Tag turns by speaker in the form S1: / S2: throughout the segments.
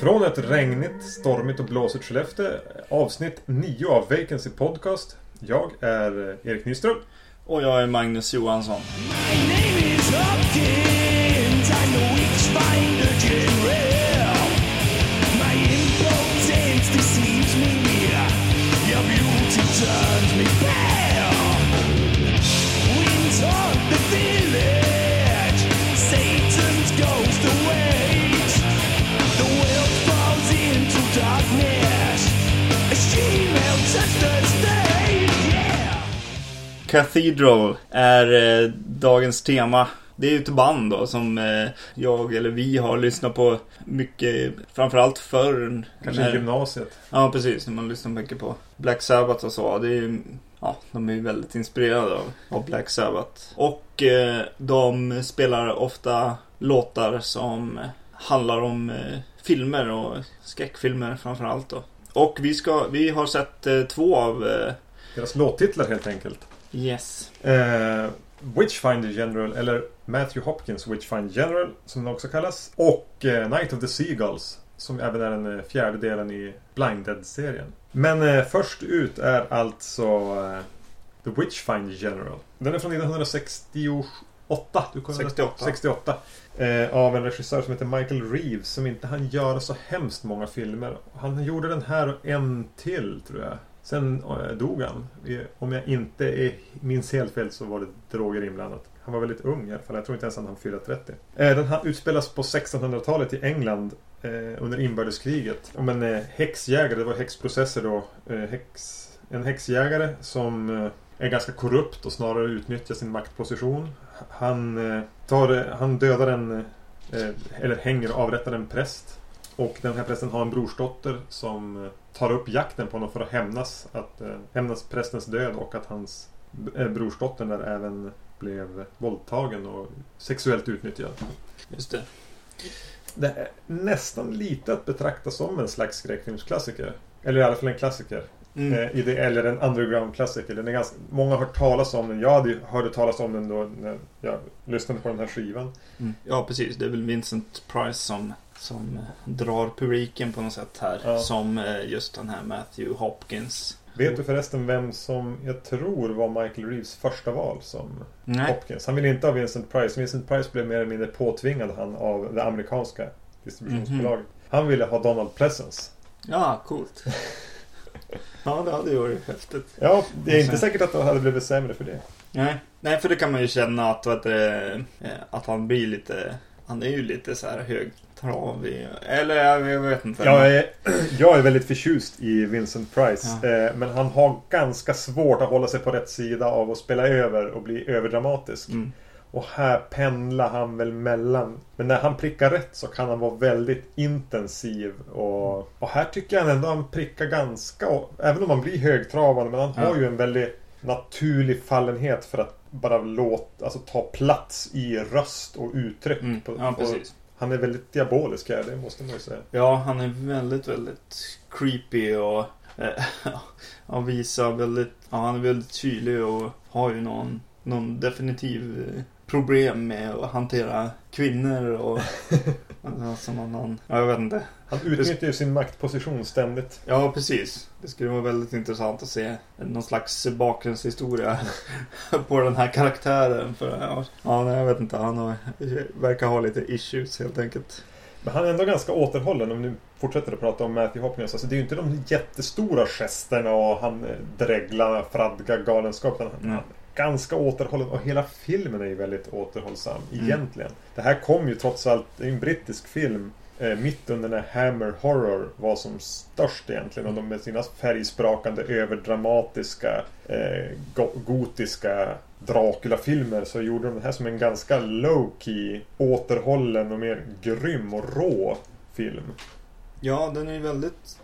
S1: Från ett regnigt, stormigt och blåsigt Skellefteå. Avsnitt 9 av Vacancy Podcast. Jag är Erik Nyström.
S2: Och jag är Magnus Johansson.
S3: My name is Hopkins.
S2: Cathedral är eh, dagens tema. Det är ju ett band då som eh, jag eller vi har lyssnat på mycket. Framförallt förr.
S1: Kanske
S2: när-
S1: i gymnasiet.
S2: Ja, precis. När man lyssnar mycket på Black Sabbath och så. Det är ju, ja, de är ju väldigt inspirerade av, av Black Sabbath. Och eh, de spelar ofta låtar som handlar om eh, filmer och skräckfilmer framförallt då. Och vi, ska, vi har sett eh, två av eh,
S1: Deras låttitlar helt enkelt.
S2: Yes.
S1: Eh, Witchfinder General, eller Matthew Hopkins Witchfinder General, som den också kallas. Och eh, Night of the Seagulls, som även är den eh, fjärde delen i Blinded-serien. Men eh, först ut är alltså eh, The Witchfinder General. Den är från 1968. Du kommer
S2: 68.
S1: 68. Eh, av en regissör som heter Michael Reeves som inte hann göra så hemskt många filmer. Han gjorde den här och en till tror jag. Sen eh, dog han. Om jag inte är, minns helt fel så var det droger inblandat. Han var väldigt ung i alla fall. Jag tror inte ens att han fyllde 30. Eh, den här utspelas på 1600-talet i England eh, under inbördeskriget. Om en häxjägare, det var häxprocesser då. Häx, en häxjägare som är ganska korrupt och snarare utnyttjar sin maktposition. Han, tar, han dödar en, eller hänger och avrättar en präst. Och den här prästen har en brorsdotter som eh, tar upp jakten på honom för att hämnas, att, eh, hämnas prästens död och att hans eh, brorsdotter där även blev våldtagen och sexuellt utnyttjad.
S2: Just det.
S1: Det är nästan lite att betrakta som en slags skräckfilmsklassiker. Eller i alla fall en klassiker.
S2: Mm.
S1: Eh, i det, eller en underground-klassiker. Den är ganska, många har hört talas om den. Jag hade, hörde talas om den då när jag lyssnade på den här skivan.
S2: Mm. Ja, precis. Det är väl Vincent Price som, som eh, drar publiken på något sätt här.
S1: Ja.
S2: Som eh, just den här Matthew Hopkins.
S1: Vet du förresten vem som jag tror var Michael Reeves första val som
S2: Nej.
S1: Hopkins? Han ville inte ha Vincent Price. Vincent Price blev mer eller mindre påtvingad han av det amerikanska distributionsbolaget. Han ville ha Donald Pleasence.
S2: Ja, coolt. ja, det hade ju varit häftigt.
S1: Ja, det är inte säkert att det hade blivit sämre för det.
S2: Nej, Nej för det kan man ju känna att, att, eh, att han blir lite... Han är ju lite så här högtravig. Eller jag, vet inte.
S1: Jag är, jag är väldigt förtjust i Vincent Price.
S2: Ja.
S1: Eh, men han har ganska svårt att hålla sig på rätt sida av att spela över och bli överdramatisk.
S2: Mm.
S1: Och här pendlar han väl mellan. Men när han prickar rätt så kan han vara väldigt intensiv. Och, och här tycker jag ändå han prickar ganska... Även om han blir högtravande. Men han
S2: Ja.
S1: har ju en väldigt naturlig fallenhet för att bara låta, alltså ta plats i röst och uttryck.
S2: Mm.
S1: På-
S2: Ja, precis
S1: han är väldigt diabolisk här, det måste man ju säga.
S2: Ja, han är väldigt, väldigt creepy och eh, han visar väldigt, ja, han är väldigt tydlig och har ju någon, någon definitiv eh, problem med att hantera kvinnor och alltså, någon, någon, ja, jag vet inte.
S1: Han utnyttjar ju sin maktposition ständigt.
S2: Ja, precis. Det skulle vara väldigt intressant att se någon slags bakgrundshistoria på den här karaktären. För, ja, nej, jag vet inte. Han har, verkar ha lite issues helt enkelt.
S1: Men han är ändå ganska återhållen om nu fortsätter att prata om Matthew Hopkins. Alltså det är ju inte de jättestora gesterna och han eh, dreglar, fradga galenskap. utan Han,
S2: Mm.
S1: Ganska återhållen och hela filmen är ju väldigt återhållsam
S2: Mm.
S1: egentligen. Det här kom ju trots allt, det är en brittisk film. Eh, mitt under när Hammer Horror var som störst egentligen. Och de med sina färgsprakande överdramatiska eh, go- gotiska Dracula-filmer så gjorde de det här som en ganska low-key, återhållen och mer grym och rå film.
S2: Ja, den är ju väldigt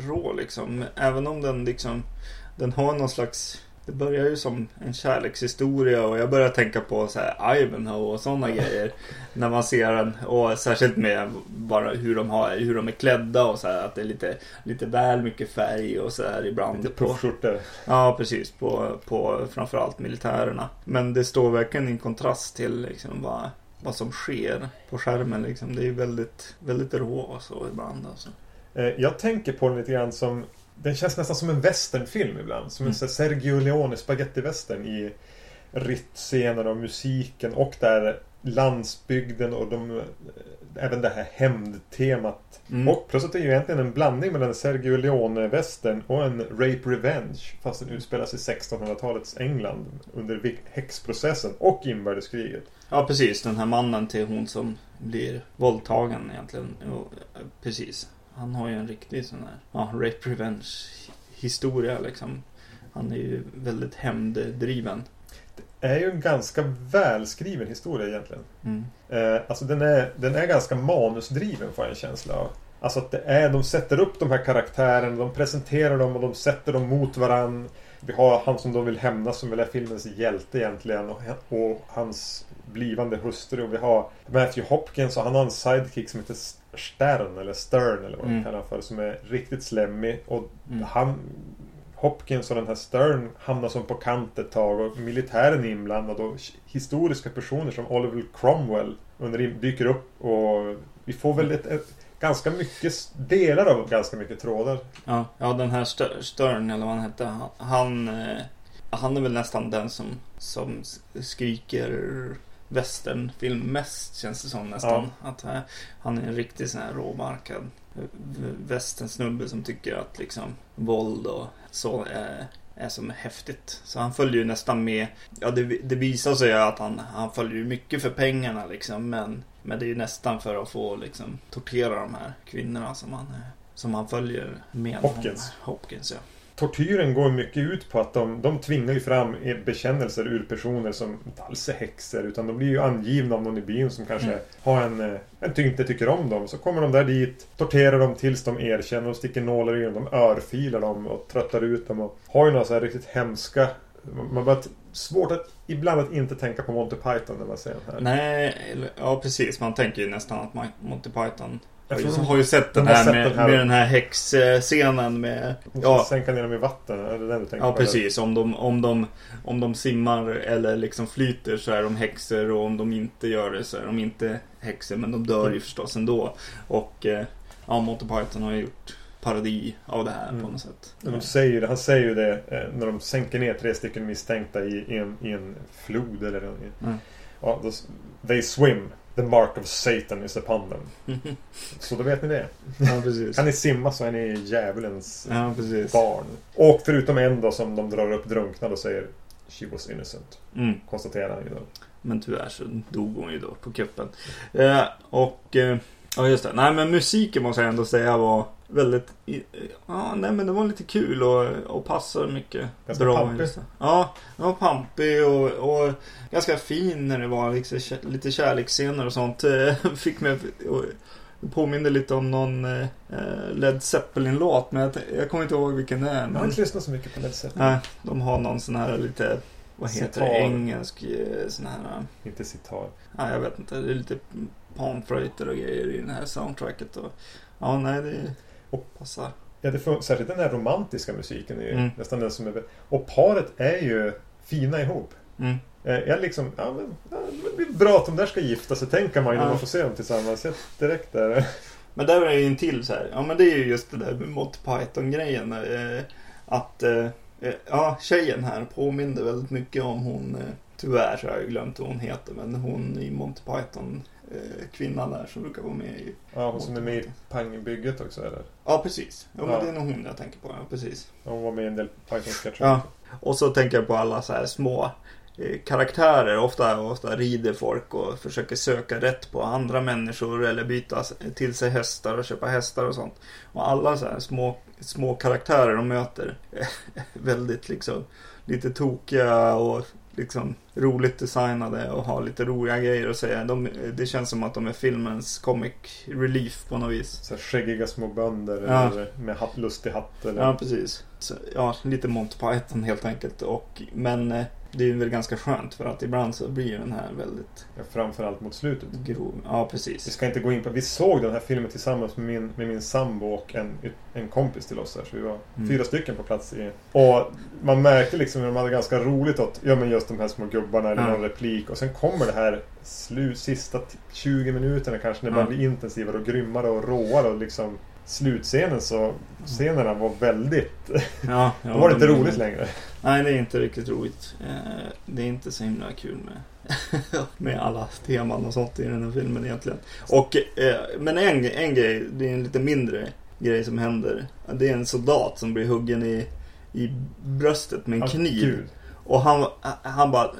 S2: rå liksom. Även om den liksom Den har någon slags det börjar ju som en kärlekshistoria och jag börjar tänka på så här Ivanhoe och sådana grejer. När man ser den och särskilt med bara hur de, har, hur de är klädda och så här att det är lite, lite väl mycket färg och så här ibland.
S1: Lite
S2: på,
S1: puffskjortor.
S2: ja precis, på, på framförallt militärerna. Men det står verkligen i kontrast till liksom vad, vad som sker på skärmen liksom. Det är väldigt, väldigt rå och så ibland alltså.
S1: Eh, Jag tänker på den lite grann som Den känns nästan som en westernfilm ibland. Som en
S2: Mm.
S1: Sergio Leone spagettiwestern i ryttscener och musiken och där landsbygden och de eh, Även det här hämndtemat.
S2: Mm.
S1: Och plus att det är ju egentligen en blandning mellan Sergio Leone-västern och en Rape Revenge. Fast den utspelar sig i 1600-talets England under häxprocessen och inbördeskriget.
S2: Ja precis, den här mannen till hon som blir våldtagen egentligen. Precis. Han har ju en riktig sån här ja, rape revenge historia liksom. Han är ju väldigt hämnddriven.
S1: Det är ju en ganska välskriven historia egentligen.
S2: Mm.
S1: Eh, alltså den är, den är ganska manusdriven får jag en känsla av. Alltså att det är, de sätter upp de här karaktärerna, de presenterar dem och de sätter dem mot varann. Vi har han som då vill hämnas som väl är filmens hjälte egentligen och, och hans blivande hustru. Och vi har Matthew Hopkins och han har en sidekick som heter Stern eller Stern eller vad
S2: Mm.
S1: man kallar för. Som är riktigt slemmig. Och
S2: Mm.
S1: han Hopkins och den här Stern hamnar som på kant ett tag och militären är inblandad och historiska personer som Oliver Cromwell under, dyker upp och vi får väl ett, ett ganska mycket delar av ganska mycket trådar.
S2: Ja, ja, den här Stern eller vad han hette. Han, han, eh, han är väl nästan den som, som skriker westernfilm mest känns det som nästan. Att eh, han är en riktig sån här råbarkad eh, västernsnubbe som tycker att liksom våld och så är, är som häftigt. Så han följer ju nästan med. Ja, det, det visar sig att han, han följer ju mycket för pengarna liksom. Men, men det är ju nästan för att få liksom tortera de här kvinnorna som han, eh, som han följer med.
S1: Hopkins.
S2: Hopkins, ja.
S1: Tortyren går mycket ut på att de, de tvingar ju fram bekännelser ur personer som inte alls är häxor utan de blir ju angivna av någon i byn som kanske
S2: Mm.
S1: har en, eh, en ty- inte tycker om dem. Så kommer de där dit, torterar dem tills de erkänner, de sticker nålar i dem, de örfilar dem och tröttar ut dem och har ju några så här riktigt hemska man bara svårt att ibland att inte tänka på Monty Python när man ser den här.
S2: Nej, ja precis. Man tänker ju nästan att Monty Python
S1: Jag tror de-
S2: har ju sett den
S1: de
S2: här, med,
S1: den här.
S2: med den här häxscenen med... Ja,
S1: sänka ner dem i vatten, är det den du tänker
S2: ja
S1: på?
S2: precis. Om de, om, de, om de simmar eller liksom flyter så är de häxor och om de inte gör det så är de inte häxor. Men de dör ju förstås ändå. Och eh, ja, Monty Python har ju gjort parodi av det här
S1: Mm.
S2: på något sätt.
S1: De säger, det- han säger ju det eh, när de sänker ner tre stycken misstänkta i, i, en, i en flod eller
S2: Mm.
S1: ja, då, They swim. The mark of Satan is upon them. Så då vet ni det.
S2: ja.
S1: Kan ni simma så är ni djävulens
S2: Ja,
S1: barn. Och förutom en då som de drar upp drunknad och säger She was innocent.
S2: Mm.
S1: Konstaterar han ju då.
S2: Men tyvärr så dog hon ju då på kuppen. Eh, och eh, ja just det. Nej men musiken måste jag ändå säga var väldigt Ja nej men det var lite kul och, och passade mycket
S1: Ganska
S2: bra.
S1: pampig.
S2: det. Ja, det var pampig och, och ganska fin när det var liksom, lite kärleksscener och sånt. Eh, Fick mig och, påminner lite om någon eh, Led Zeppelin-låt men jag, kommer inte ihåg vilken det är.
S1: Jag har
S2: Men,
S1: inte lyssnat så mycket på Led Zeppelin.
S2: nej, de har någon sån här lite vad heter
S1: Sitar.
S2: det? Engelsk eh, sån här
S1: Inte sitar.
S2: Ja, jag vet inte. Det är lite panflöjter och grejer i det här soundtracket. Och, ja, nej, det
S1: Och-
S2: passar.
S1: Ja, det får, särskilt den här romantiska musiken är ju
S2: Mm.
S1: nästan den som är... Och paret är ju fina ihop.
S2: Mm.
S1: Eh, Jag liksom, ja men, ja, det blir bra att de där ska gifta sig, tänker man ju när
S2: Ja.
S1: man får se dem tillsammans. Jag direkt där.
S2: Men där är ju en till så här. Ja, men det är ju just det där med Monty Python-grejen. Eh, att, eh, ja, tjejen här påminner väldigt mycket om hon, eh, tyvärr så har jag glömt vad hon heter, men hon i Monty Python, kvinnan där som brukar vara med i.
S1: Ja, hon som är med i Pangbygget också eller?
S2: Ja, precis. Ja,
S1: Ja.
S2: det är nog hon jag tänker på, ja, precis.
S1: Hon var med i en del Python-sketcher.
S2: Ja. Och så tänker jag på alla så här små eh, karaktärer. Ofta, ofta rider folk och försöker söka rätt på andra människor eller byta till sig hästar och köpa hästar och sånt. Och alla så här små, små karaktärer de möter är väldigt liksom lite tokiga och liksom roligt designade och har lite roliga grejer att säga. De, det känns som att de är filmens comic relief på något vis.
S1: Så skäggiga små bönder
S2: Ja.
S1: eller med hatt, lustig hatt. Eller...
S2: Ja, precis. Så, ja, lite Monty Python helt enkelt. Och, men eh, det är väl ganska skönt för att ibland så blir den här väldigt
S1: Ja, framförallt mot slutet.
S2: grov. Ja,
S1: Vi
S2: precis.
S1: ska inte gå in på... Vi såg den här filmen tillsammans med min, med min sambo och en, en kompis till oss här. Så vi var
S2: Mm.
S1: fyra stycken på plats i... Och man märkte liksom hur de hade ganska roligt åt ja, men just de här små gubbarna eller
S2: Ja.
S1: någon replik. Och sen kommer det här slut, sista t- 20 minuterna kanske när det bara blir intensivare och grymmare och råare. Och liksom slutscenen så... Scenerna var väldigt...
S2: Ja, ja,
S1: Då var det inte roligt längre.
S2: Nej, det är inte riktigt roligt. Eh, Det är inte så himla kul med, med alla teman och sånt i den här filmen egentligen. Och, eh, men en, en grej, det är en lite mindre grej som händer. Det är en soldat som blir huggen i, i bröstet med en kniv. Och han, han bara...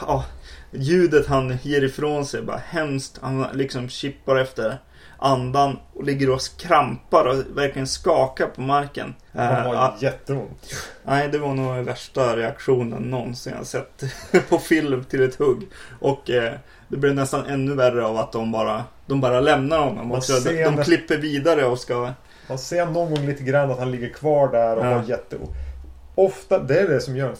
S2: Ja, ljudet han ger ifrån sig bara hemskt. Han liksom chippar efter andan och ligger och krampar och verkligen skakar på marken.
S1: Han
S2: Eh,
S1: har
S2: ja,
S1: jätteont.
S2: Nej, det var nog den värsta reaktionen någonsin jag sett på film till ett hugg. Och eh, det blev nästan ännu värre av att de bara, de bara lämnar honom.
S1: Man
S2: också. De, de klipper vidare och ska...
S1: Man ser någon gång lite grann att han ligger kvar där och
S2: Ja.
S1: har jätteont. Ofta, det är det som gör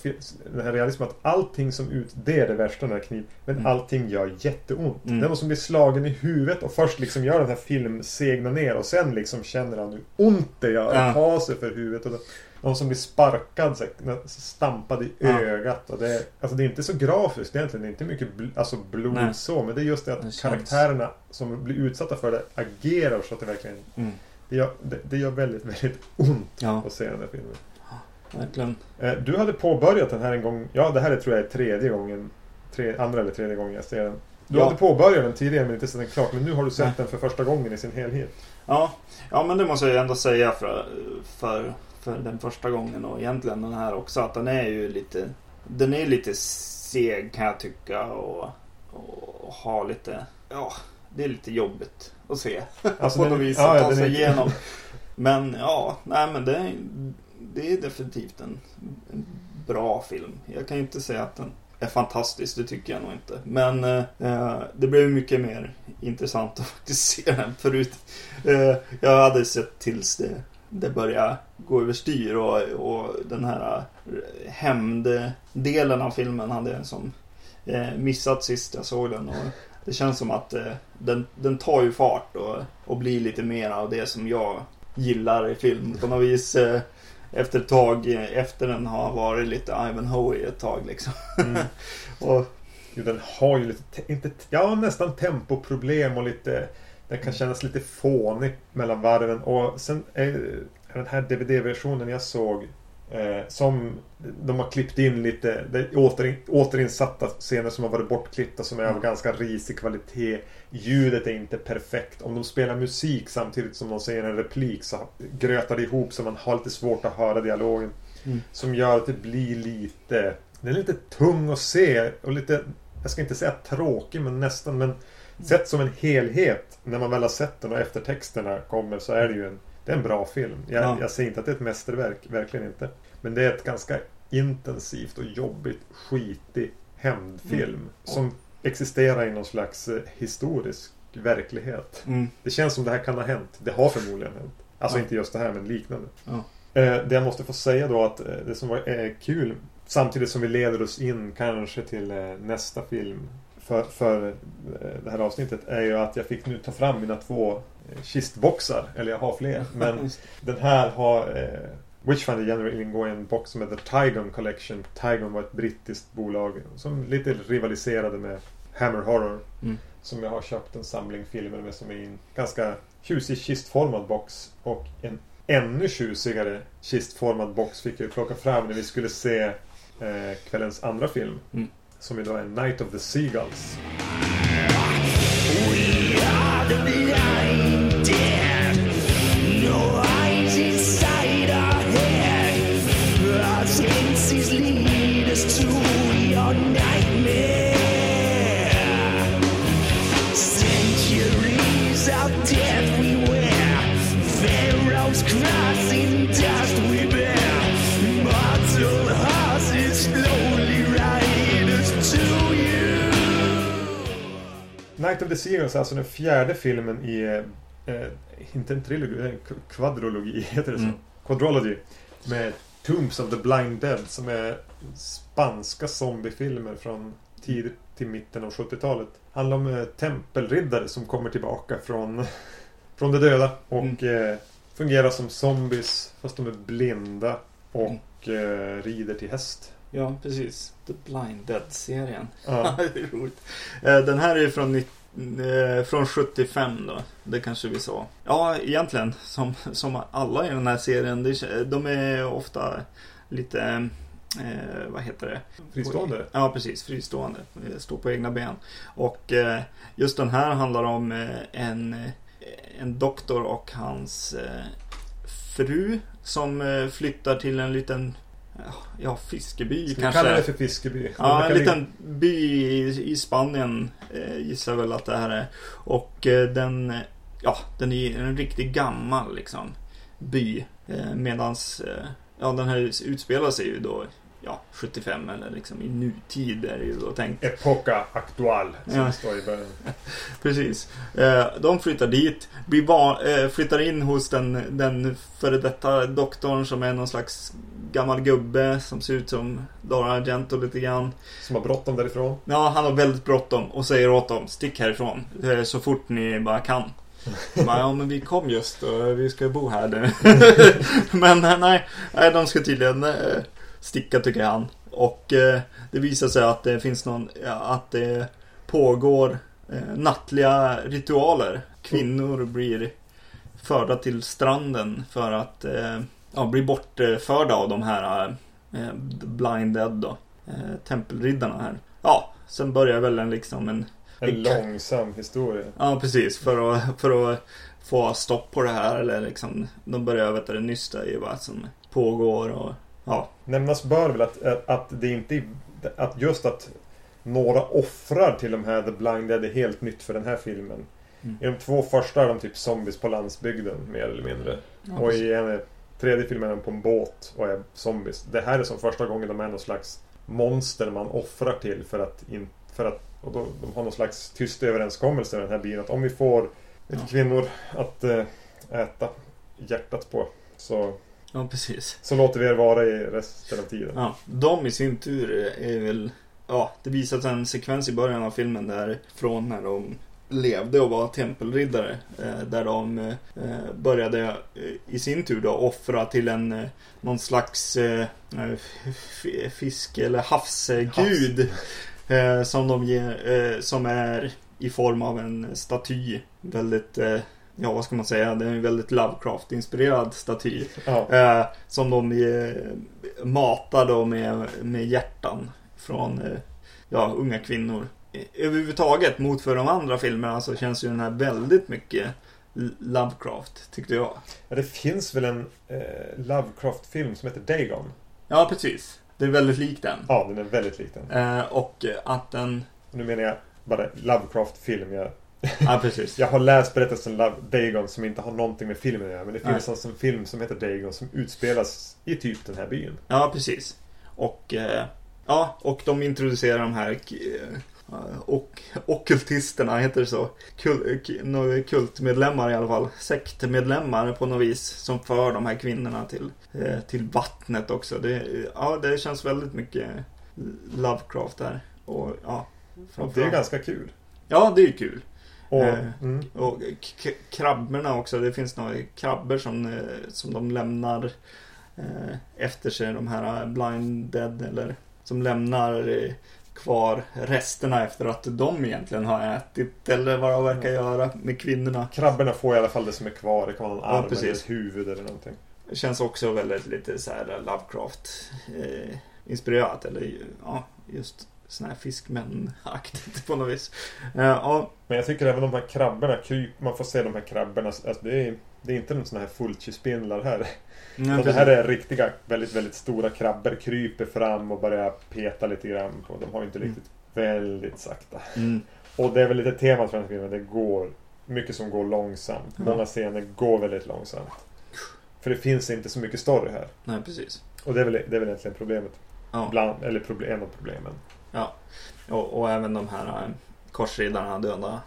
S1: den här realismen att allting som ut, det är det värsta när kniv. Men
S2: Mm.
S1: allting gör jätteont.
S2: Mm.
S1: Någon som blir slagen i huvudet och först liksom gör den här filmen segna ner och sen liksom känner han hur ont det gör
S2: Ja.
S1: ta sig för huvudet. Och då, någon som blir sparkad, så här, stampad i
S2: Ja.
S1: ögat. Och det, är, alltså det är inte så grafiskt egentligen. Det är inte mycket bl- alltså blod
S2: Nej.
S1: så. Men det är just det att
S2: Det
S1: karaktärerna som blir utsatta för det agerar så att det verkligen
S2: Mm.
S1: det gör, det, det gör väldigt, väldigt ont
S2: Ja,
S1: att se den här filmen.
S2: Verkligen.
S1: Eh, Du hade påbörjat den här en gång. Ja, det här är, tror jag är tredje gången. Tre, andra eller tredje gången jag ser den. Du
S2: Ja.
S1: hade påbörjat den tidigare men inte sett den klart. Men nu har du sett
S2: Nej.
S1: den för första gången i sin helhet.
S2: Ja, ja, men det måste jag ändå säga för, för, för den första gången och egentligen den här också. Att den är ju lite... Den är lite seg kan jag tycka och, och ha lite... Ja, det är lite jobbigt att se.
S1: Alltså,
S2: på något vis
S1: ja,
S2: att ta
S1: den
S2: sig igenom. Men ja, nej men det, det är definitivt en, en bra film. Jag kan ju inte säga att den är fantastisk, det tycker jag nog inte. Men eh, det blev mycket mer intressant att faktiskt se den förut. Eh, jag hade sett tills det, det började gå överstyr och, och den här eh, hämnddelen av filmen hade jag som eh, missat sist jag såg den. Och det känns som att eh, den, den tar ju fart och, och blir lite mer av det som jag gillar i film. På något vis eh, efter ett tag, eh, efter den har varit lite Ivanhoe ett tag liksom.
S1: Mm.
S2: Och,
S1: Jo, den har ju lite, te- inte, ja nästan tempoproblem och lite Den kan kännas lite fånig mellan varven och sen är den här DVD-versionen jag såg Som de har klippt in lite det är åter, återinsatta scener som har varit bortklippta som är av
S2: Mm.
S1: ganska risig kvalitet Ljudet är inte perfekt Om de spelar musik samtidigt som de säger en replik så grötar det ihop så man har lite svårt att höra dialogen
S2: Mm.
S1: Som gör att det blir lite Den är lite tung att se och lite Jag ska inte säga tråkig men nästan men Sett som en helhet När man väl har sett den och eftertexterna kommer så är det ju en Det är en bra film Jag,
S2: Ja.
S1: jag säger inte att det är ett mästerverk Verkligen inte Men det är ett ganska intensivt och jobbigt Skitig hämndfilm
S2: Mm.
S1: Som existerar i någon slags eh, historisk verklighet
S2: mm,
S1: Det känns som det här kan ha hänt Det har förmodligen hänt Alltså
S2: Ja.
S1: inte just det här men liknande
S2: ja.
S1: Eh, Det jag måste få säga då att eh, det som var kul Samtidigt som vi leder oss in kanske till nästa film för, för det här avsnittet är ju att jag fick nu ta fram mina två kistboxar. Eller jag har fler. Men den här har eh, Witchfinder General ingår i en box som heter Tygon Collection. Tygon var ett brittiskt bolag som lite rivaliserade med Hammer Horror.
S2: Mm.
S1: Som jag har köpt en samling filmer med som är i en ganska tjusig kistformad box. Och en ännu tjusigare kistformad box fick jag plocka fram när vi skulle se eh, kvällens andra film.
S2: Mm.
S1: Som idag är Night of the Seagulls. Night of the Seagulls är alltså den fjärde filmen i, eh, inte en trilogi, en kvadrologi, heter det så?
S2: Mm.
S1: Quadrology. Med Tombs of the Blind Dead som är spanska zombiefilmer från tidigt till mitten av 70-talet. Handlar om eh, tempelriddare som kommer tillbaka från, från de döda och eh, fungerar som zombies fast de är blinda och eh, rider till häst.
S2: Ja, precis. The Blind Dead-serien.
S1: Ja.
S2: det är roligt. Eh, Den här är från, eh, från 75 då. Det kanske vi sa. Ja, egentligen. Som, som alla i den här serien. De är ofta lite... Eh, vad heter det?
S1: Fristående?
S2: Ja, precis. Fristående. Eh, Står på egna ben. Och eh, just den här handlar om en, en doktor och hans eh, fru som flyttar till en liten ja, fiskeby
S1: Ska vi
S2: kanske.
S1: kalla det för Fiskeby?
S2: Ja, en liten by i, Spanien eh, gissar väl att det här är. Och eh, den, ja, den är en riktigt gammal liksom by. Eh, medans, ja den här utspelar sig ju då, ja, 75 eller liksom i nutid är det ju då tänkt.
S1: Epoca actual, som
S2: Ja.
S1: står i början.
S2: Precis. Eh, de flyttar dit, blir eh, flyttar in hos den, den före detta doktorn som är någon slags gammal gubbe som ser ut som Dario Argento lite grann.
S1: Som har bråttom därifrån.
S2: Ja, han har väldigt bråttom och säger åt dem, stick härifrån. eh, Så fort ni bara kan. Bara, ja men vi kom just och vi ska bo här nu. men nej, nej, de ska tydligen sticka tycker han. Och eh, det visar sig att det finns någon, ja, att det pågår eh, nattliga ritualer. Kvinnor blir förda till stranden för att eh, ja, bli bortförda av de här Blind Dead då. Tempelriddarna här. Ja, sen börjar väl en liksom en
S1: En långsam historia.
S2: Ja, precis. För att, för att få stopp på det här. Eller liksom, de börjar vet du, nysta i vad som pågår. Och, ja,
S1: Nämnas bör väl att, att, att det inte att just att några offrar till de här The Blind Dead är helt nytt för den här filmen.
S2: Mm.
S1: I de två första är de typ zombies på landsbygden mer eller mindre.
S2: ja
S1: och i en tredje filmen är de på en båt och är zombies. Det här är som första gången de är någon slags monster man offrar till för att, in, för att och då, de har någon slags tyst överenskommelse med den här byn att om vi får lite
S2: Ja.
S1: kvinnor att eh, äta hjärtat på så,
S2: ja, precis.
S1: så låter vi er vara i resten av tiden.
S2: Ja, de i sin tur är väl... Ja, det visas en sekvens i början av filmen där från när de levde och var tempelriddare. Eh, där de eh, började eh, i sin tur då offra till en någon slags fisk eller havsgud. Eh, som de ger, som är i form av en staty. Väldigt, ja vad ska man säga, det är en väldigt Lovecraft-inspirerad staty.
S1: Ja.
S2: Eh, som de eh, matar då med, med hjärtan från eh, ja, unga kvinnor. Överhuvudtaget mot för de andra filmerna så känns ju den här väldigt mycket Lovecraft tyckte jag.
S1: Ja, det finns väl en eh, Lovecraft-film som heter Dagon?
S2: Ja, precis. Det är väldigt likt den.
S1: Ja, den är väldigt lik den.
S2: Eh, och att den...
S1: Nu menar jag bara Lovecraft-film. Jag,
S2: Ja, precis.
S1: jag har läst berättelsen Love, Dagon som inte har någonting med filmen att göra. Men det finns alltså en film som heter Dagon som utspelas i typ den här byn.
S2: Ja, precis. Och, eh, ja, och de introducerar de här eh, och, ockultisterna, heter det så? Kul, kultmedlemmar i alla fall. Sektmedlemmar på något vis. Som för de här kvinnorna till, eh, till vattnet också. Det, ja, det känns väldigt mycket Lovecraft där. Och ja,
S1: det är ganska kul.
S2: Ja, det är kul.
S1: Och,
S2: Eh.
S1: mm,
S2: Och krabborna också. Det finns några krabbor som, eh, som de lämnar eh, efter sig. De här blind dead eller som lämnar kvar resterna efter att de egentligen har ätit. Eller vad de verkar göra med kvinnorna.
S1: krabborna får i alla fall det som är kvar. Det kan vara en
S2: Ja,
S1: arm
S2: precis.
S1: eller ett huvud eller någonting.
S2: Det känns också väldigt lite så här Lovecraft eh, inspirerat. Eller ja, just sån här fiskmän-aktigt på något vis. Eh, ja,
S1: Men jag tycker även de här krabborna, kryp, man får se de här krabborna. Alltså det, är, det är inte någon sån här fulci-spindlar här.
S2: nej,
S1: det här är riktiga, väldigt, väldigt stora krabbor. Kryper fram och börjar peta lite grann på. De har ju inte
S2: Mm.
S1: riktigt väldigt sakta.
S2: Mm.
S1: Och det är väl lite temat för den här filmen. Det går mycket som går långsamt.
S2: Mm.
S1: Många scener går väldigt långsamt. För det finns inte så mycket story här.
S2: Nej, precis.
S1: Och det är väl, det är väl egentligen problemet.
S2: Ja.
S1: Bland, eller problem, en av problemen.
S2: Och, och även de här eh, korsriddarna döda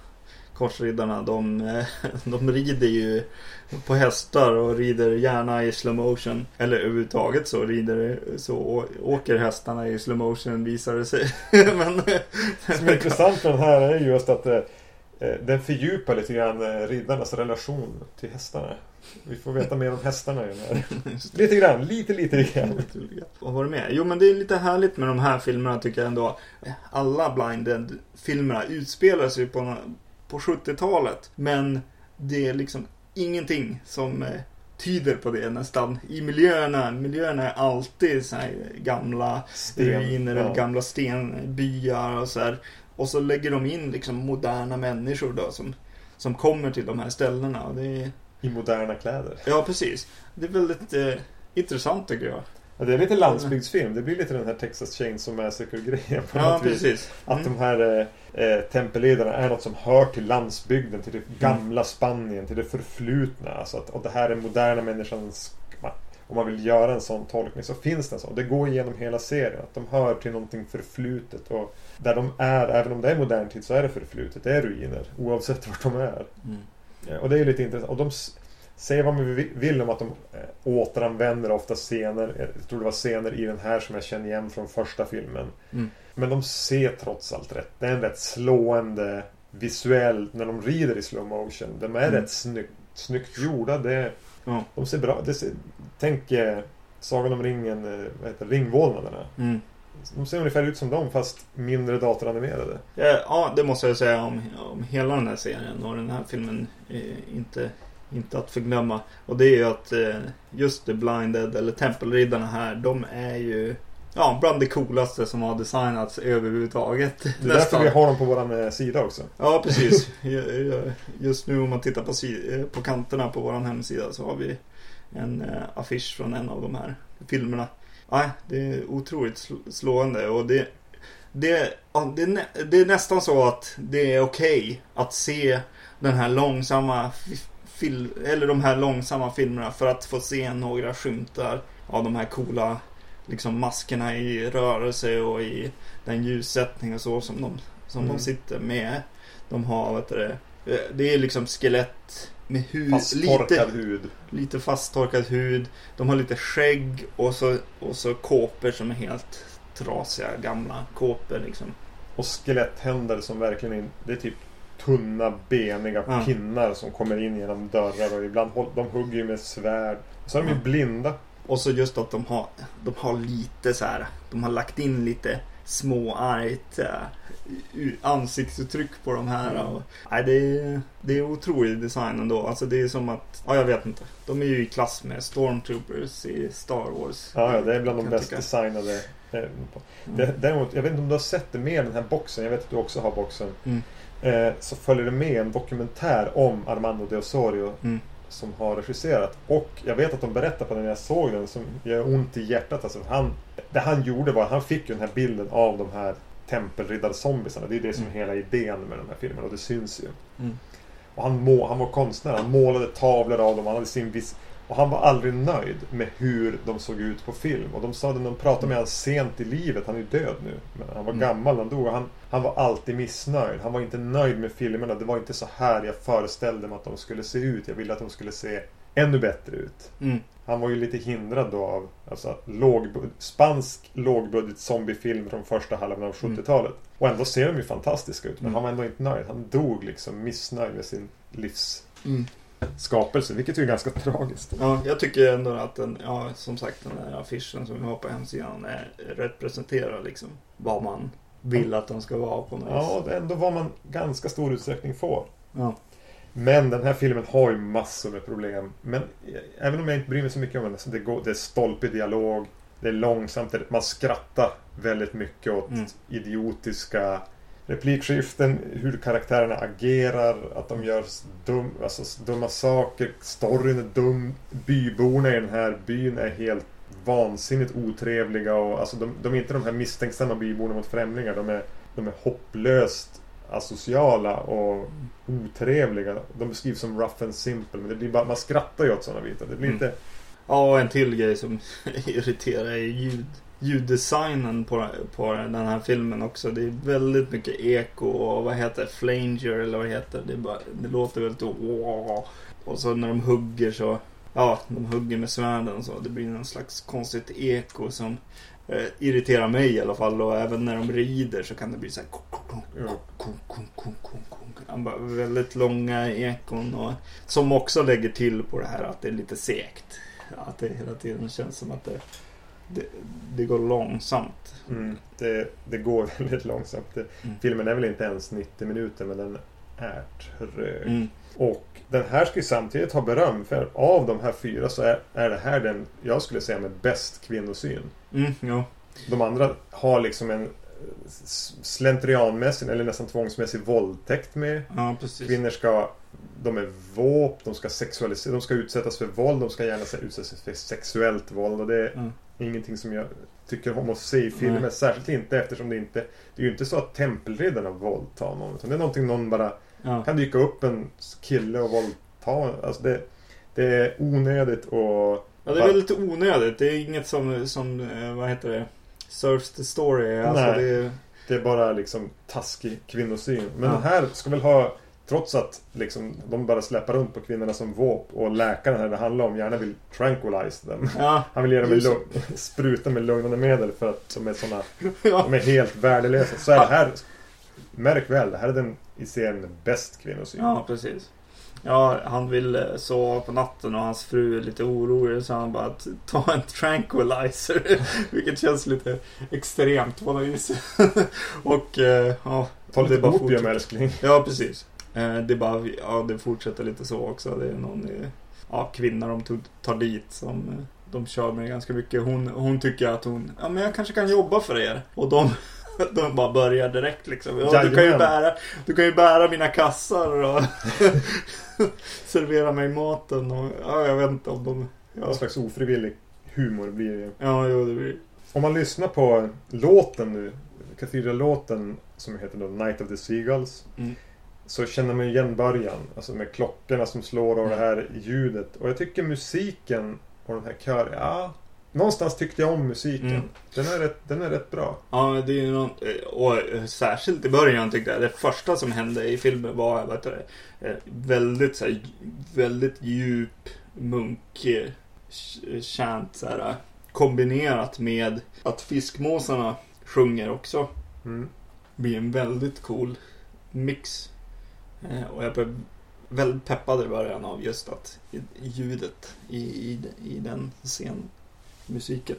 S2: korsriddarna de, eh, de rider ju på hästar och rider gärna i slow motion. Eller överhuvudtaget så rider så åker hästarna i slow motion visar det sig. Men,
S1: Det som är intressant med den här är just att eh, den fördjupar lite grann riddarnas relation till hästarna. Vi får veta mer om hästarna i den här. Lite grann, lite lite grann.
S2: Vad var det med? Jo men det är lite härligt med de här filmerna tycker jag ändå. Alla Blinded-filmerna utspelar sig på, på 70-talet. Men det är liksom ingenting som eh, tyder på det nästan. I miljöerna, miljöerna är alltid så här gamla ruiner eller
S1: ja.
S2: gamla stenbyar och så här. Och så lägger de in liksom moderna människor då som, som kommer till de här ställena. Det är,
S1: I moderna kläder.
S2: ja precis. Det är väldigt eh, intressant tycker jag.
S1: Ja, det är lite landsbygdsfilm. Det blir lite den här Texas Chainsaw Massacre-grejen
S2: Ja precis.
S1: Att
S2: Mm.
S1: de här eh, eh, tempelledarna är något som hör till landsbygden, till det gamla Spanien, till det förflutna. Alltså att, och det här är moderna människans... Om man vill göra en sån tolkning så finns det en sån. Det går igenom hela serien. Att de hör till någonting förflutet. Och där de är, även om det är modern tid, så är det förflutet. Det är ruiner. Oavsett vart de är.
S2: Mm.
S1: Eh, Och det är ju lite intressant. Och de säger vad man vi- vill om att de eh, återanvänder ofta scener. Jag tror det var scener i den här som jag känner igen från första filmen.
S2: Mm.
S1: Men de ser trots allt rätt. Det är en rätt slående visuell när de rider i slow motion. De är
S2: Mm.
S1: rätt snyggt, snyggt gjorda. Det,
S2: Ja.
S1: de ser bra det ser, Tänk eh, Sagan om ringen, eh, vad heter ringvålnaderna.
S2: Mm.
S1: De ser ungefär ut som dem fast mindre datoranimerade.
S2: Ja, det måste jag säga om, om hela den här serien och den här filmen. Inte, inte att förglömma. Och det är ju att eh, just The Blinded eller Tempelriddarna här, de är ju ja, bland det coolaste som har designats överhuvudtaget.
S1: Det är därför vi har dem på vår eh, sida också.
S2: Ja, precis. Ju- ju- Just nu om man tittar på, eh, på kanterna på vår hemsida så har vi en affisch från en av de här filmerna. Nej, det är otroligt sl- slående och det, det, det, det är nästan så att det är okej att se den här långsamma fi- fil- eller de här långsamma filmerna för att få se några skymtar av de här coola liksom maskerna i rörelse och i den ljussättning och så som de, som
S1: Mm.
S2: de sitter med. De har, vet du det, eh, det är liksom skelett med hud,
S1: Fasttorkad
S2: lite,
S1: hud.
S2: lite fasttorkad hud. De har lite skägg och så, och så kåpor som är helt trasiga gamla kåpor liksom.
S1: Och skeletthänder som verkligen är, det är typ tunna beniga
S2: Ja.
S1: pinnar som kommer in genom dörrar och ibland de hugger ju med svärd. Och så är de ju
S2: Ja.
S1: blinda.
S2: Och så just att de har, de har lite så här, de har lagt in lite småargt u- ansiktsuttryck på de här. Och, nej, det, är, det är otrolig design ändå. Alltså det är som att, ja jag vet inte. De är ju i klass med Stormtroopers i Star Wars.
S1: Ja, ja, det är bland de bäst
S2: tycka.
S1: designade. eh,
S2: Mm.
S1: Däremot, jag vet inte om du har sett det med den här boxen. Jag vet att du också har boxen.
S2: Mm.
S1: Eh, så följer det med en dokumentär om Armando de Osorio.
S2: Mm.
S1: Som har regisserat. Och jag vet att de berättar på den när jag såg den som gör ont i hjärtat. Alltså, han, det han gjorde var att han fick ju den här bilden av de här tempelriddarzombisarna. Det är det som är
S2: Mm.
S1: hela idén med de här filmerna och det syns ju.
S2: Mm.
S1: Och han, må, han var konstnär. Han målade tavlor av dem. Han hade sin vis och han var aldrig nöjd med hur de såg ut på film. Och de sa det när de pratade med honom sent i livet. Han är ju död nu. Men han var
S2: Mm.
S1: gammal när han dog. Och han, han var alltid missnöjd. Han var inte nöjd med filmerna. Det var inte så här jag föreställde mig att de skulle se ut. Jag ville att de skulle se ännu bättre ut.
S2: Mm.
S1: Han var ju lite hindrad då av alltså, lågbud- spansk lågbudget zombiefilm från första halvan av 70-talet. Och ändå ser de ju fantastiska ut. Men
S2: Mm.
S1: han var ändå inte nöjd. Han dog liksom missnöjd med sin livs
S2: Mm.
S1: Skapelse, vilket är ganska tragiskt.
S2: Ja, jag tycker ändå att den, ja som sagt den där affischen som vi har på hemsidan är representerar liksom vad man vill att den ska vara på något
S1: Ja, det är ändå vad man ganska stor utsträckning får.
S2: Ja.
S1: Men den här filmen har ju massor med problem. Men eh, även om jag inte bryr mig så mycket om den, så det, går, det är stolpig dialog, det är långsamt, man skrattar väldigt mycket åt
S2: Mm.
S1: idiotiska replikskiften, hur karaktärerna agerar, att de gör dum, alltså dumma saker, storyn är dum, byborna i den här byn är helt vansinnigt otrevliga och alltså de, de är inte de här misstänksamma byborna mot främlingar, de är, de är hopplöst asociala och otrevliga. De beskrivs som rough and simple, men det blir bara, man skrattar ju åt sådana bitar. Det blir
S2: Mm.
S1: inte...
S2: ja, och en till grej som irriterar är ljud, ljuddesignen på, på den här filmen också. Det är väldigt mycket eko och vad heter det? Flanger eller vad heter. Det, bara, det låter väldigt. Och så när de hugger så, ja, de hugger med svärden så. Det blir någon slags konstigt eko som eh, irriterar mig i alla fall. Och även när de rider så kan det bli så här bara Väldigt långa ekon och som också lägger till på det här att det är lite segt. Att det hela tiden känns som att det, det, det går långsamt.
S1: Mm. Det, det går väldigt långsamt.
S2: Mm.
S1: Filmen är väl inte ens 90 minuter men den är trög.
S2: Mm.
S1: Och den här ska ju samtidigt ha beröm för av de här fyra så är, är det här den jag skulle säga med bäst kvinnosyn.
S2: Mm, ja.
S1: De andra har liksom en slentrianmässig eller nästan tvångsmässig våldtäkt med.
S2: ja.
S1: Kvinnor ska de är våp, de ska sexualiseras, de ska utsättas för våld, de ska gärna utsättas för sexuellt våld och det
S2: Mm.
S1: Ingenting som jag tycker om att se i filmer.
S2: Nej.
S1: Särskilt inte eftersom det inte Det är ju inte så att tempelriddarna våldtar någon. Utan det är någonting någon bara
S2: Ja.
S1: kan dyka upp en kille och våldta. Alltså det, det är onödigt och...
S2: ja, det är väl lite onödigt. Det är inget som, som eh, vad heter det? Serves the story. Alltså,
S1: Nej.
S2: det är,
S1: Det är bara liksom taskig kvinnosyn. Men
S2: Ja.
S1: den här ska väl ha Trots att liksom, de bara släpper runt på kvinnorna som våp och läkaren här det handlar om gärna vill tranquilize dem.
S2: ja,
S1: Han vill ge dem en lugn, spruta med lugnande medel för att de är såna,
S2: ja.
S1: de är helt värdelösa. Så är det här, märk väl, det här är den i serien bäst kvinnosyn.
S2: Ja, precis. Ja, han vill eh, sova på natten och hans fru är lite orolig så han bara ta en tranquilizer. Vilket känns lite extremt på något vis. och eh, ja,
S1: Ta
S2: det
S1: lite
S2: bara
S1: opium älskling.
S2: Ja, precis. Eh, Det är bara, ja det fortsätter lite så också. Det är någon eh, ja, kvinna de tog, tar dit som eh, de kör med ganska mycket. Hon, hon tycker att hon, ja men jag kanske kan jobba för er. Och de, de bara börjar direkt liksom. Ja, du, kan ju bära, du kan ju bära mina kassar och servera mig maten. Och, ja, jag vet inte om de... Ja,
S1: Någon slags ofrivillig humor blir det
S2: ja jo, det blir...
S1: Om man lyssnar på låten nu, Cathedral-låten som heter då Night of the Seagulls.
S2: Mm.
S1: Så känner man ju igen början. Alltså med klockorna som slår och det här ljudet. Och jag tycker musiken och den här kören, ja. Någonstans tyckte jag om musiken.
S2: Mm.
S1: Den, är rätt, den är rätt bra.
S2: Ja, det är ju något, eh, och eh, särskilt i början tyckte jag. Det första som hände i filmen var heter det, eh, väldigt, så här, väldigt djup munk eh, ch- chant så här, kombinerat med att fiskmåsarna sjunger också.
S1: Mm.
S2: blir en väldigt cool mix. Eh, och jag blev väldigt peppad i början av just att ljudet i, i, i den scenmusiken.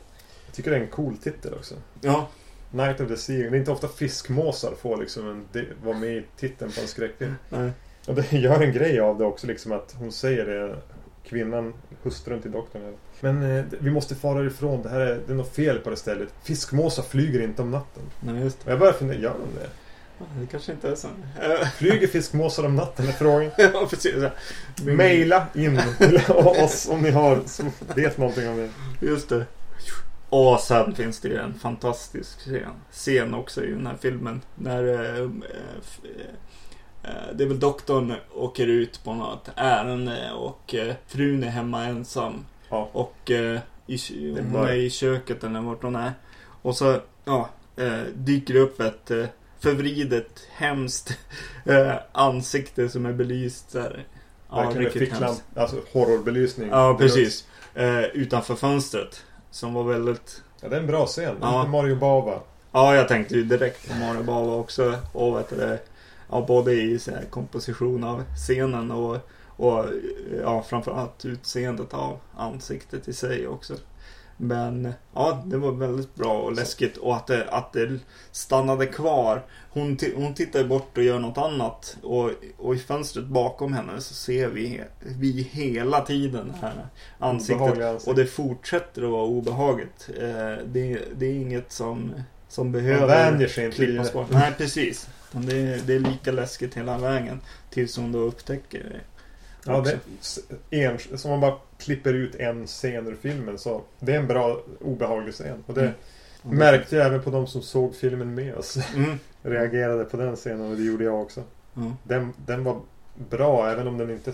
S1: Jag tycker det är en cool titel också.
S2: Ja,
S1: Night of the Sea. Det är inte ofta fiskmåsar får liksom en, det, vara med i titeln på en skräckfilm.
S2: nej.
S1: Och det gör en grej av det också liksom att hon säger det. Kvinnan, hustrun till doktorn. Men eh, vi måste fara ifrån. Det här är, det är något fel på det stället. Fiskmåsar flyger inte om natten.
S2: nej just
S1: Och jag börjar fundera, gör de det?
S2: Det. Kanske inte är så. Eh,
S1: Flyger fiskmåsar om natten är frågan.
S2: ja, precis.
S1: Maila in till oss om ni har som vet någonting om det.
S2: Just det. Och sen finns det ju en fantastisk scen, scen också i den här filmen. När eh, eh, det är väl doktorn åker ut på något ärende och eh, frun är hemma ensam.
S1: Ja.
S2: Och i, hon är i köket eller vart hon är. Och så ja, dyker det upp ett förvridet, hemskt eh, ansikte som är belyst. Så här. Ja,
S1: Verkligen
S2: riktigt hemskt.
S1: Alltså horrorbelysning.
S2: Ja, precis. Eh, utanför fönstret. Som var väldigt...
S1: Ja, det är en bra scen.
S2: Ja.
S1: Mario Bava.
S2: Ja, jag tänkte ju direkt på Mario Bava också. Och vet du, ja, både i så här, komposition av scenen och, och ja, framförallt utseendet av ansiktet i sig också. Men ja, det var väldigt bra och läskigt och att det, att det stannade kvar. Hon, hon tittar bort och gör något annat och, och i fönstret bakom henne så ser vi, vi hela tiden här ansiktet.
S1: Ansikte.
S2: Och det fortsätter att vara obehagligt. Eh, det, det är inget som, som behöver klippas bort. Nej, precis. Det är, det är lika läskigt hela vägen. Tills hon då upptäcker det.
S1: Ja, det, en, som man bara klipper ut en scen ur filmen så det är en bra obehaglig scen. Och det
S2: Mm.
S1: märkte jag även på de som såg filmen med oss.
S2: Mm.
S1: Reagerade på den scenen och det gjorde jag också.
S2: Ja.
S1: Den, den var bra även om den inte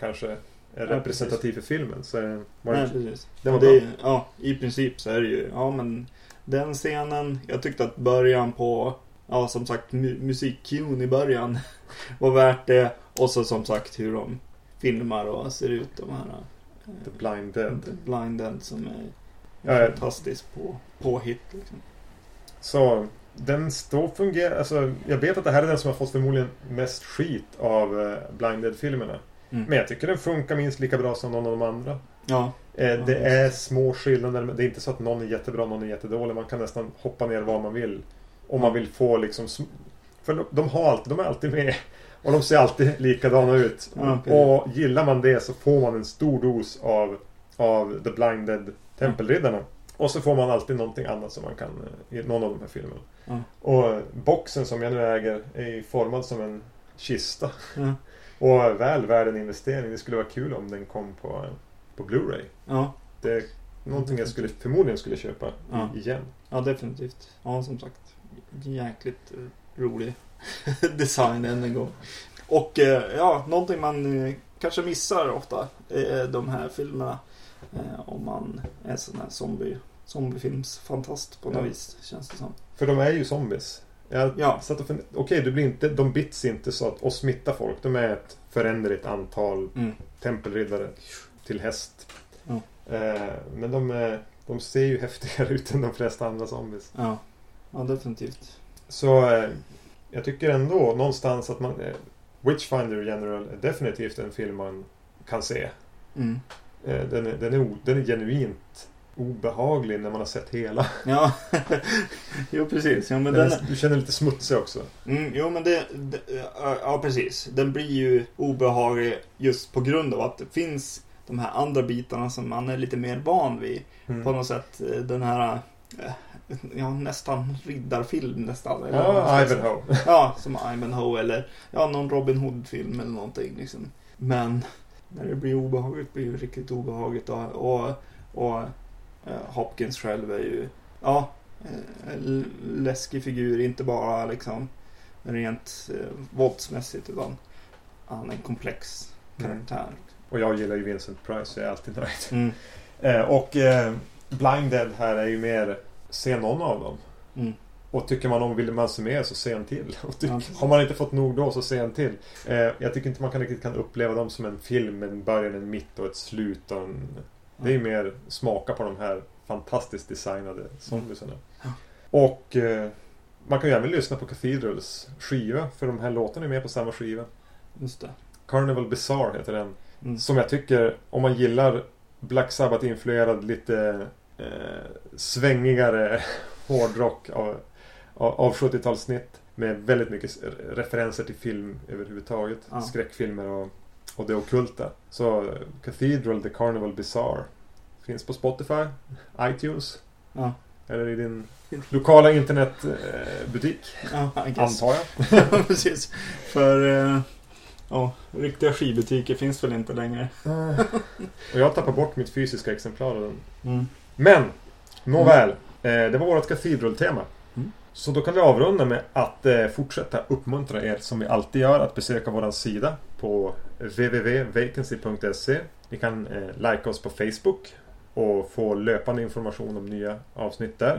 S1: kanske är
S2: Ja,
S1: representativ för filmen. Så var
S2: Nej, precis.
S1: den var
S2: det,
S1: bra.
S2: ja, I princip så är det ju, ja men Den scenen, jag tyckte att början på, ja som sagt mu- musikcuen i början var värt det. Och så som sagt hur de filmar och ser ut de här
S1: The Blind Dead.
S2: The Blind Dead som är
S1: Ja,
S2: fantastiskt på, påhitt. Liksom.
S1: Så den står fungerar, alltså jag vet att det här är den som har fått förmodligen mest skit av eh, Blind Dead-filmerna.
S2: Mm.
S1: Men jag tycker den funkar minst lika bra som någon av de andra.
S2: Ja,
S1: Eh, det är små skillnader. men Det är inte så att någon är jättebra någon är jättedålig. Man kan nästan hoppa ner var man vill. Om man vill få liksom... För de, de, har alltid, de är alltid med. Och de ser alltid likadana ut.
S2: Okej.
S1: Och gillar man det så får man en stor dos av, av The Blinded Tempelriddarna. Och så får man alltid någonting annat som man kan eh, i någon av de här filmerna.
S2: Ja.
S1: Och boxen som jag nu äger är formad som en kista.
S2: ja,
S1: Och väl värd en investering. Det skulle vara kul om den kom på, på Blu-ray.
S2: ja,
S1: Det är någonting jag skulle, förmodligen skulle köpa
S2: Ja.
S1: igen.
S2: ja, definitivt. Ja, som sagt. Jäkligt eh, rolig design än en gång. Och eh, ja, någonting man eh, kanske missar ofta är de här filmerna. Eh, om man är sån här zombie, zombiefilmsfantast på något
S1: Ja.
S2: vis, känns det som.
S1: För de är ju zombies. Jag
S2: Ja.
S1: satt och fund- Okej, du blir inte, de bits inte så att, och smittar folk. De är ett föränderligt antal
S2: Mm.
S1: tempelriddare till häst.
S2: Ja.
S1: Eh, men de, är, de ser ju häftigare ut än de flesta andra zombies.
S2: Ja, ja definitivt.
S1: Så eh, jag tycker ändå någonstans att man... Eh, Witchfinder General är definitivt en film man kan se.
S2: Mm.
S1: Eh, den, är, den, är, den är genuint obehaglig när man har sett hela.
S2: Ja, jo precis. Ja, men
S1: Den
S2: den,
S1: är, du känner lite smutsig också.
S2: Mm, jo men det, det, ja precis. Den blir ju obehaglig just på grund av att det finns de här andra bitarna som man är lite mer van vid.
S1: Mm.
S2: På något sätt eh, den här, ja nästan riddarfilm nästan. eller
S1: Ja. Ivanhoe.
S2: Ja, som Ivanhoe eller ja, någon Robin Hood-film eller någonting liksom. Men när det blir obehagligt blir det riktigt obehagligt och, och, och eh, Hopkins själv är ju, ja, eh, läskig figur, inte bara liksom rent eh, våldsmässigt utan han är en komplex
S1: Mm.
S2: karaktär.
S1: Och jag gillar ju Vincent Price, så jag är alltid nöjd.
S2: Mm.
S1: Eh, och eh, Blind Dead här är ju mer se någon av dem.
S2: Mm.
S1: Och tycker man om se mer så se en till. Och tyck,
S2: Ja, precis.
S1: har man inte fått nog då så se en till. Eh, jag tycker inte man kan riktigt kan uppleva dem som en film med en början, en mitt och ett slut. Och en, det är ju mer smaka på de här fantastiskt designade zombiesarna.
S2: Ja.
S1: Och eh, man kan ju även lyssna på Cathedrals skiva. För de här låtarna är med på samma skiva.
S2: Just det.
S1: Carnival Bizarre heter den.
S2: Mm.
S1: Som jag tycker, om man gillar Black Sabbath-influerad lite eh, svängigare hårdrock av, av, av 70-talssnitt. Med väldigt mycket referenser till film överhuvudtaget.
S2: Ja.
S1: Skräckfilmer och, och det ockulta. Så eh, Cathedral The Carnival Bizarre finns på Spotify, iTunes
S2: Ja.
S1: eller i din lokala internetbutik.
S2: Ja, I guess.
S1: Antar jag.
S2: Ja, precis. För eh, ja, riktiga skibutiker finns väl inte längre.
S1: och jag tappar bort mitt fysiska exemplar av den.
S2: Mm.
S1: Men, nåväl. Eh, det var vårt Cathedral-tema.
S2: Mm.
S1: Så då kan vi avrunda med att eh, fortsätta uppmuntra er som vi alltid gör att besöka vår sida på www.vacancy.se. Ni kan eh, likea oss på Facebook och få löpande information om nya avsnitt där.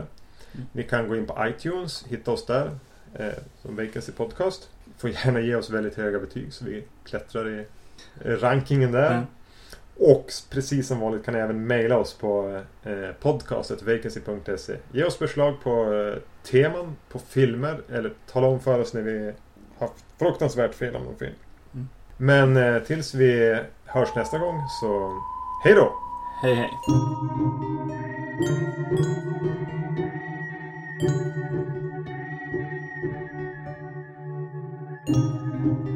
S2: Mm.
S1: Ni kan gå in på iTunes, hitta oss där eh, som Vacancy Podcast. Får gärna ge oss väldigt höga betyg så vi klättrar i eh, rankingen där.
S2: Mm.
S1: Och precis som vanligt kan ni även mejla oss på eh, podcastetvacancy.se. Ge oss förslag på eh, teman, på filmer eller tala om för oss när vi har fruktansvärt fel om någon film.
S2: Mm.
S1: Men eh, tills vi hörs nästa gång så hej då!
S2: Hej hej.
S3: Thank